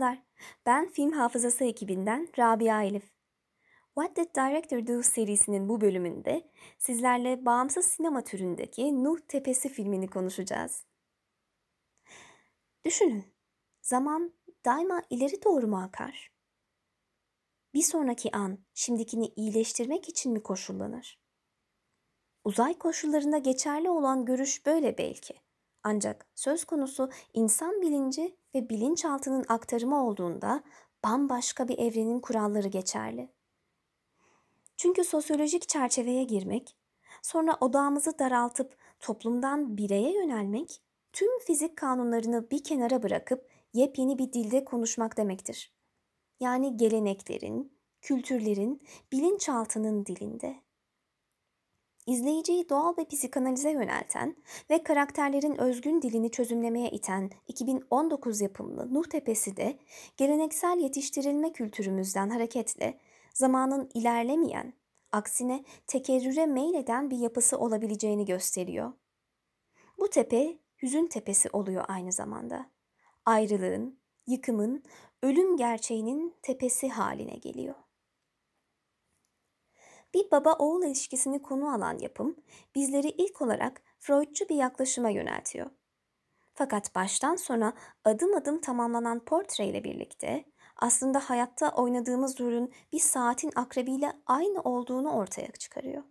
Merhabalar, ben Film Hafızası ekibinden Rabia Elif. What Did Director Do serisinin bu bölümünde sizlerle bağımsız sinema türündeki Nuh Tepesi filmini konuşacağız. Düşünün, zaman daima ileri doğru mu akar? Bir sonraki an şimdikini iyileştirmek için mi koşullanır? Uzay koşullarında geçerli olan görüş böyle belki. Ancak söz konusu insan bilinci ve bilinçaltının aktarımı olduğunda bambaşka bir evrenin kuralları geçerli. Çünkü sosyolojik çerçeveye girmek, sonra odağımızı daraltıp toplumdan bireye yönelmek, tüm fizik kanunlarını bir kenara bırakıp yepyeni bir dilde konuşmak demektir. Yani geleneklerin, kültürlerin, bilinçaltının dilinde izleyiciyi doğal ve psikanalize yönelten ve karakterlerin özgün dilini çözümlemeye iten 2019 yapımlı Nuh Tepesi de geleneksel yetiştirilme kültürümüzden hareketle zamanın ilerlemeyen, aksine tekerrüre meyleden bir yapısı olabileceğini gösteriyor. Bu tepe hüzün tepesi oluyor aynı zamanda. Ayrılığın, yıkımın, ölüm gerçeğinin tepesi haline geliyor. Bir baba oğul ilişkisini konu alan yapım bizleri ilk olarak Freudcu bir yaklaşıma yöneltiyor. Fakat baştan sona adım adım tamamlanan portreyle birlikte aslında hayatta oynadığımız rolün bir saatin akrebiyle aynı olduğunu ortaya çıkarıyor.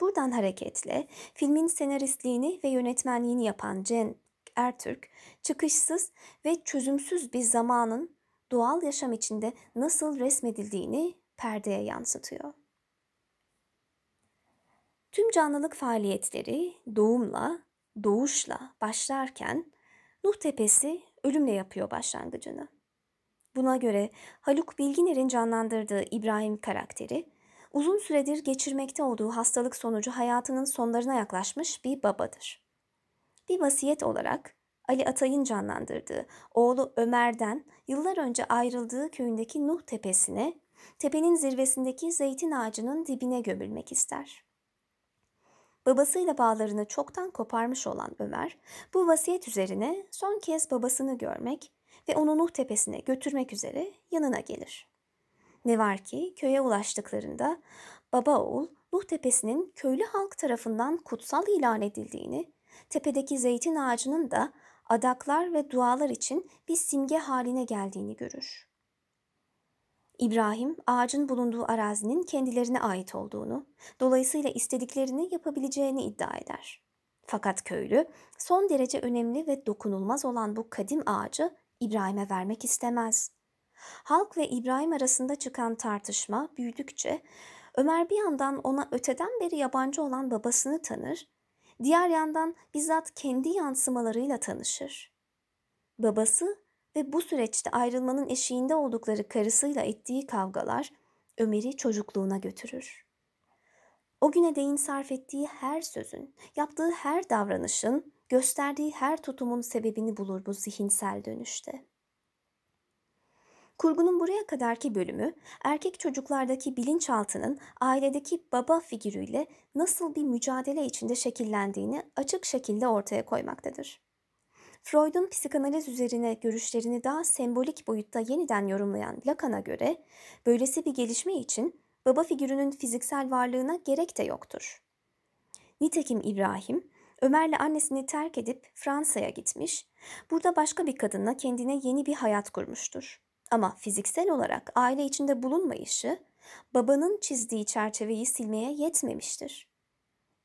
Buradan hareketle filmin senaristliğini ve yönetmenliğini yapan Cenk Ertürk, çıkışsız ve çözümsüz bir zamanın doğal yaşam içinde nasıl resmedildiğini perdeye yansıtıyor. Tüm canlılık faaliyetleri doğumla, doğuşla başlarken Nuh Tepesi ölümle yapıyor başlangıcını. Buna göre Haluk Bilginer'in canlandırdığı İbrahim karakteri uzun süredir geçirmekte olduğu hastalık sonucu hayatının sonlarına yaklaşmış bir babadır. Bir vasiyet olarak Ali Atay'ın canlandırdığı oğlu Ömer'den yıllar önce ayrıldığı köyündeki Nuh Tepesi'ne, tepenin zirvesindeki zeytin ağacının dibine gömülmek ister. Babasıyla bağlarını çoktan koparmış olan Ömer, bu vasiyet üzerine son kez babasını görmek ve onu Nuh Tepesi'ne götürmek üzere yanına gelir. Ne var ki köye ulaştıklarında baba oğul Nuh Tepesi'nin köylü halk tarafından kutsal ilan edildiğini, tepedeki zeytin ağacının da adaklar ve dualar için bir simge haline geldiğini görür. İbrahim, ağacın bulunduğu arazinin kendilerine ait olduğunu, dolayısıyla istediklerini yapabileceğini iddia eder. Fakat köylü, son derece önemli ve dokunulmaz olan bu kadim ağacı İbrahim'e vermek istemez. Halk ve İbrahim arasında çıkan tartışma büyüdükçe Ömer bir yandan ona öteden beri yabancı olan babasını tanır, diğer yandan bizzat kendi yansımalarıyla tanışır. Babası ve bu süreçte ayrılmanın eşiğinde oldukları karısıyla ettiği kavgalar Ömer'i çocukluğuna götürür. O güne değin sarf ettiği her sözün, yaptığı her davranışın, gösterdiği her tutumun sebebini bulur bu zihinsel dönüşte. Kurgunun buraya kadarki bölümü erkek çocuklardaki bilinçaltının ailedeki baba figürüyle nasıl bir mücadele içinde şekillendiğini açık şekilde ortaya koymaktadır. Freud'un psikanaliz üzerine görüşlerini daha sembolik boyutta yeniden yorumlayan Lacan'a göre böylesi bir gelişme için baba figürünün fiziksel varlığına gerek de yoktur. Nitekim İbrahim, Ömer'le annesini terk edip Fransa'ya gitmiş, burada başka bir kadınla kendine yeni bir hayat kurmuştur. Ama fiziksel olarak aile içinde bulunmayışı, babanın çizdiği çerçeveyi silmeye yetmemiştir.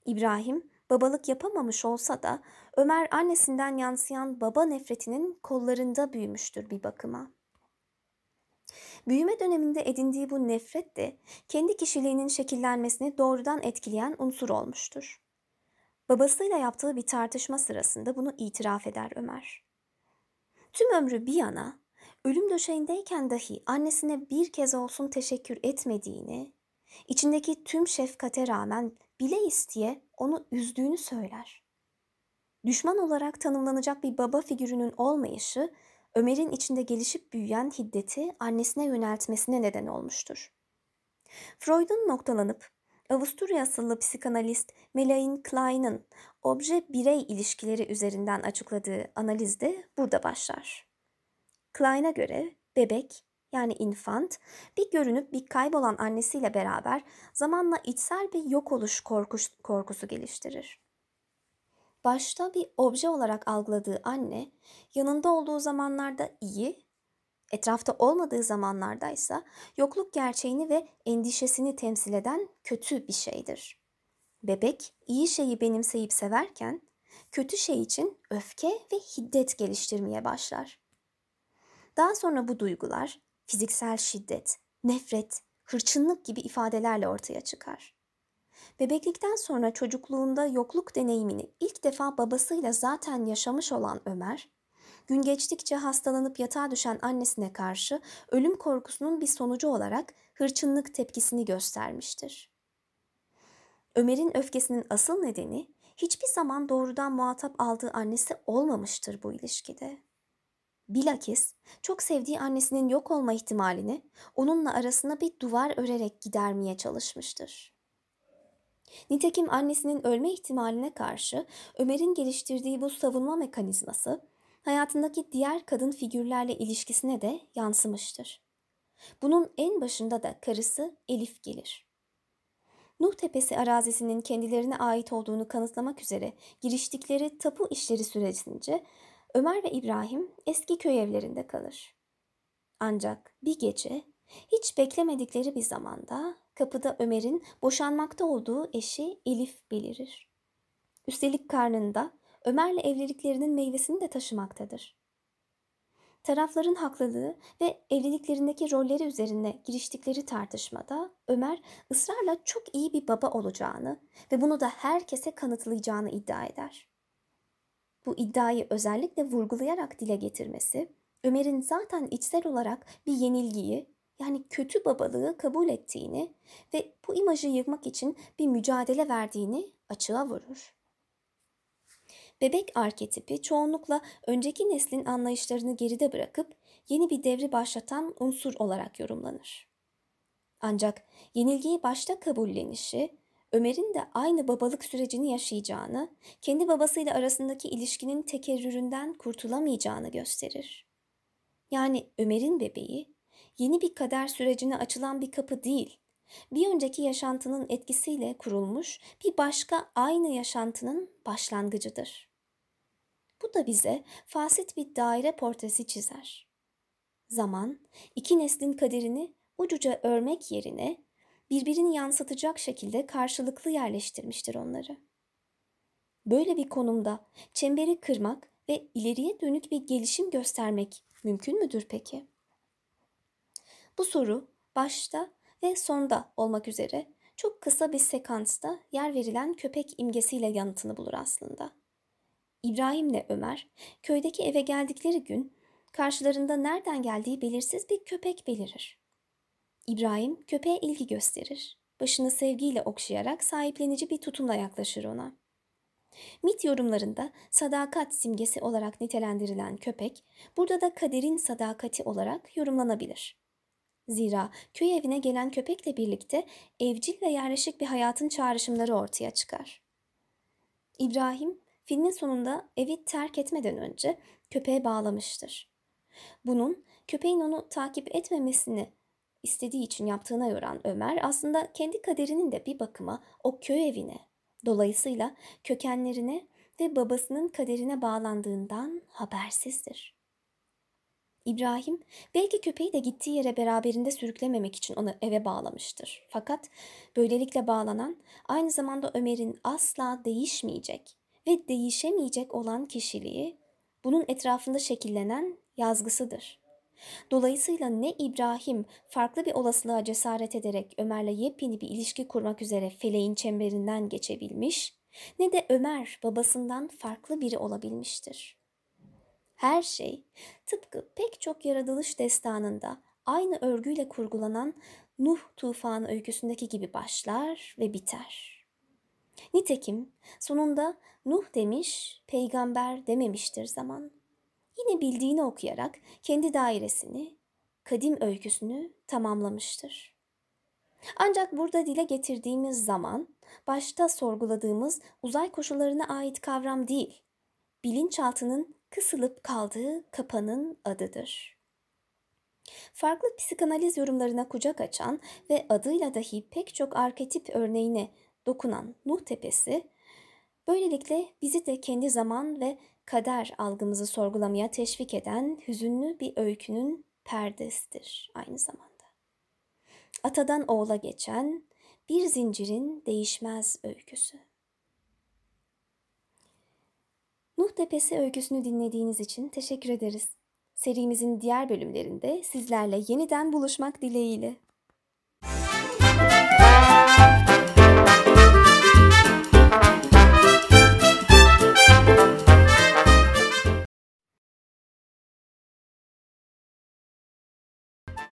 İbrahim, babalık yapamamış olsa da Ömer annesinden yansıyan baba nefretinin kollarında büyümüştür bir bakıma. Büyüme döneminde edindiği bu nefret de kendi kişiliğinin şekillenmesini doğrudan etkileyen unsur olmuştur. Babasıyla yaptığı bir tartışma sırasında bunu itiraf eder Ömer. Tüm ömrü bir yana, ölüm döşeğindeyken dahi annesine bir kez olsun teşekkür etmediğini, içindeki tüm şefkate rağmen bile isteye onu üzdüğünü söyler. Düşman olarak tanımlanacak bir baba figürünün olmayışı, Ömer'in içinde gelişip büyüyen hiddeti annesine yöneltmesine neden olmuştur. Freud'un noktalanıp Avusturya asıllı psikanalist Melaine Klein'ın obje-birey ilişkileri üzerinden açıkladığı analiz de burada başlar. Klein'a göre bebek yani infant bir görünüp bir kaybolan annesiyle beraber zamanla içsel bir yok oluş korkusu geliştirir. Başta bir obje olarak algıladığı anne yanında olduğu zamanlarda iyi, etrafta olmadığı zamanlarda ise yokluk gerçeğini ve endişesini temsil eden kötü bir şeydir. Bebek iyi şeyi benimseyip severken kötü şey için öfke ve hiddet geliştirmeye başlar. Daha sonra bu duygular fiziksel şiddet, nefret, hırçınlık gibi ifadelerle ortaya çıkar. Bebeklikten sonra çocukluğunda yokluk deneyimini ilk defa babasıyla zaten yaşamış olan Ömer, gün geçtikçe hastalanıp yatağa düşen annesine karşı ölüm korkusunun bir sonucu olarak hırçınlık tepkisini göstermiştir. Ömer'in öfkesinin asıl nedeni hiçbir zaman doğrudan muhatap aldığı annesi olmamıştır bu ilişkide. Bilakis çok sevdiği annesinin yok olma ihtimalini onunla arasına bir duvar örerek gidermeye çalışmıştır. Nitekim annesinin ölme ihtimaline karşı Ömer'in geliştirdiği bu savunma mekanizması hayatındaki diğer kadın figürlerle ilişkisine de yansımıştır. Bunun en başında da karısı Elif gelir. Nuh Tepesi arazisinin kendilerine ait olduğunu kanıtlamak üzere giriştikleri tapu işleri sürecince Ömer ve İbrahim eski köy evlerinde kalır. Ancak bir gece hiç beklemedikleri bir zamanda kapıda Ömer'in boşanmakta olduğu eşi Elif belirir. Üstelik karnında Ömer'le evliliklerinin meyvesini de taşımaktadır. Tarafların haklılığı ve evliliklerindeki rolleri üzerine giriştikleri tartışmada Ömer ısrarla çok iyi bir baba olacağını ve bunu da herkese kanıtlayacağını iddia eder. Bu iddiayı özellikle vurgulayarak dile getirmesi, Ömer'in zaten içsel olarak bir yenilgiyi yani kötü babalığı kabul ettiğini ve bu imajı yıkmak için bir mücadele verdiğini açığa vurur. Bebek arketipi çoğunlukla önceki neslin anlayışlarını geride bırakıp yeni bir devri başlatan unsur olarak yorumlanır. Ancak yenilgiyi başta kabullenişi, Ömer'in de aynı babalık sürecini yaşayacağını, kendi babasıyla arasındaki ilişkinin tekerrüründen kurtulamayacağını gösterir. Yani Ömer'in bebeği yeni bir kader sürecine açılan bir kapı değil, bir önceki yaşantının etkisiyle kurulmuş bir başka aynı yaşantının başlangıcıdır. Bu da bize fasit bir daire portresi çizer. Zaman, iki neslin kaderini ucuca örmek yerine birbirini yansıtacak şekilde karşılıklı yerleştirmiştir onları. Böyle bir konumda çemberi kırmak ve ileriye dönük bir gelişim göstermek mümkün müdür peki? Bu soru başta ve sonda olmak üzere çok kısa bir sekansta yer verilen köpek imgesiyle yanıtını bulur aslında. İbrahim'le Ömer köydeki eve geldikleri gün karşılarında nereden geldiği belirsiz bir köpek belirir. İbrahim köpeğe ilgi gösterir. Başını sevgiyle okşayarak sahiplenici bir tutumla yaklaşır ona. Mit yorumlarında sadakat simgesi olarak nitelendirilen köpek, burada da kaderin sadakati olarak yorumlanabilir. Zira köy evine gelen köpekle birlikte evcil ve yerleşik bir hayatın çağrışımları ortaya çıkar. İbrahim filmin sonunda evi terk etmeden önce köpeğe bağlamıştır. Bunun köpeğin onu takip etmemesini istediği için yaptığına yoran Ömer aslında kendi kaderinin de bir bakıma o köy evine, dolayısıyla kökenlerine ve babasının kaderine bağlandığından habersizdir. İbrahim belki köpeği de gittiği yere beraberinde sürüklememek için onu eve bağlamıştır. Fakat böylelikle bağlanan aynı zamanda Ömer'in asla değişmeyecek ve değişemeyecek olan kişiliği bunun etrafında şekillenen yazgısıdır. Dolayısıyla ne İbrahim farklı bir olasılığa cesaret ederek Ömer'le yepyeni bir ilişki kurmak üzere feleğin çemberinden geçebilmiş, ne de Ömer babasından farklı biri olabilmiştir. Her şey tıpkı pek çok yaratılış destanında aynı örgüyle kurgulanan Nuh tufanı öyküsündeki gibi başlar ve biter. Nitekim sonunda Nuh demiş, peygamber dememiştir zaman. Yine bildiğini okuyarak kendi dairesini, kadim öyküsünü tamamlamıştır. Ancak burada dile getirdiğimiz zaman başta sorguladığımız uzay koşullarına ait kavram değil, bilinçaltının kısılıp kaldığı kapanın adıdır. Farklı psikanaliz yorumlarına kucak açan ve adıyla dahi pek çok arketip örneğine dokunan Nuh Tepesi, böylelikle bizi de kendi zaman ve kader algımızı sorgulamaya teşvik eden hüzünlü bir öykünün perdesidir aynı zamanda. Atadan oğula geçen bir zincirin değişmez öyküsü. Nuh Tepesi öyküsünü dinlediğiniz için teşekkür ederiz. Serimizin diğer bölümlerinde sizlerle yeniden buluşmak dileğiyle.